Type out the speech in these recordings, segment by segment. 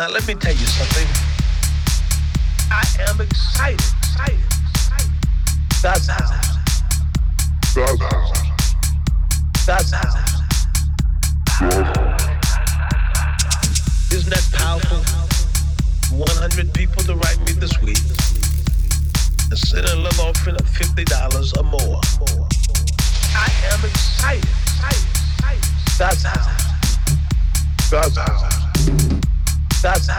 Now let me tell you something. I am excited, excited, excited. That's how. That's how. That's how. Isn't that powerful? 100 people to write me this week and send a little offering of $50 or more. I am excited, excited, excited. That's how. That's how. That's how.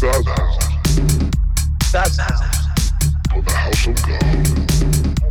That's how. That's how. For the house of God.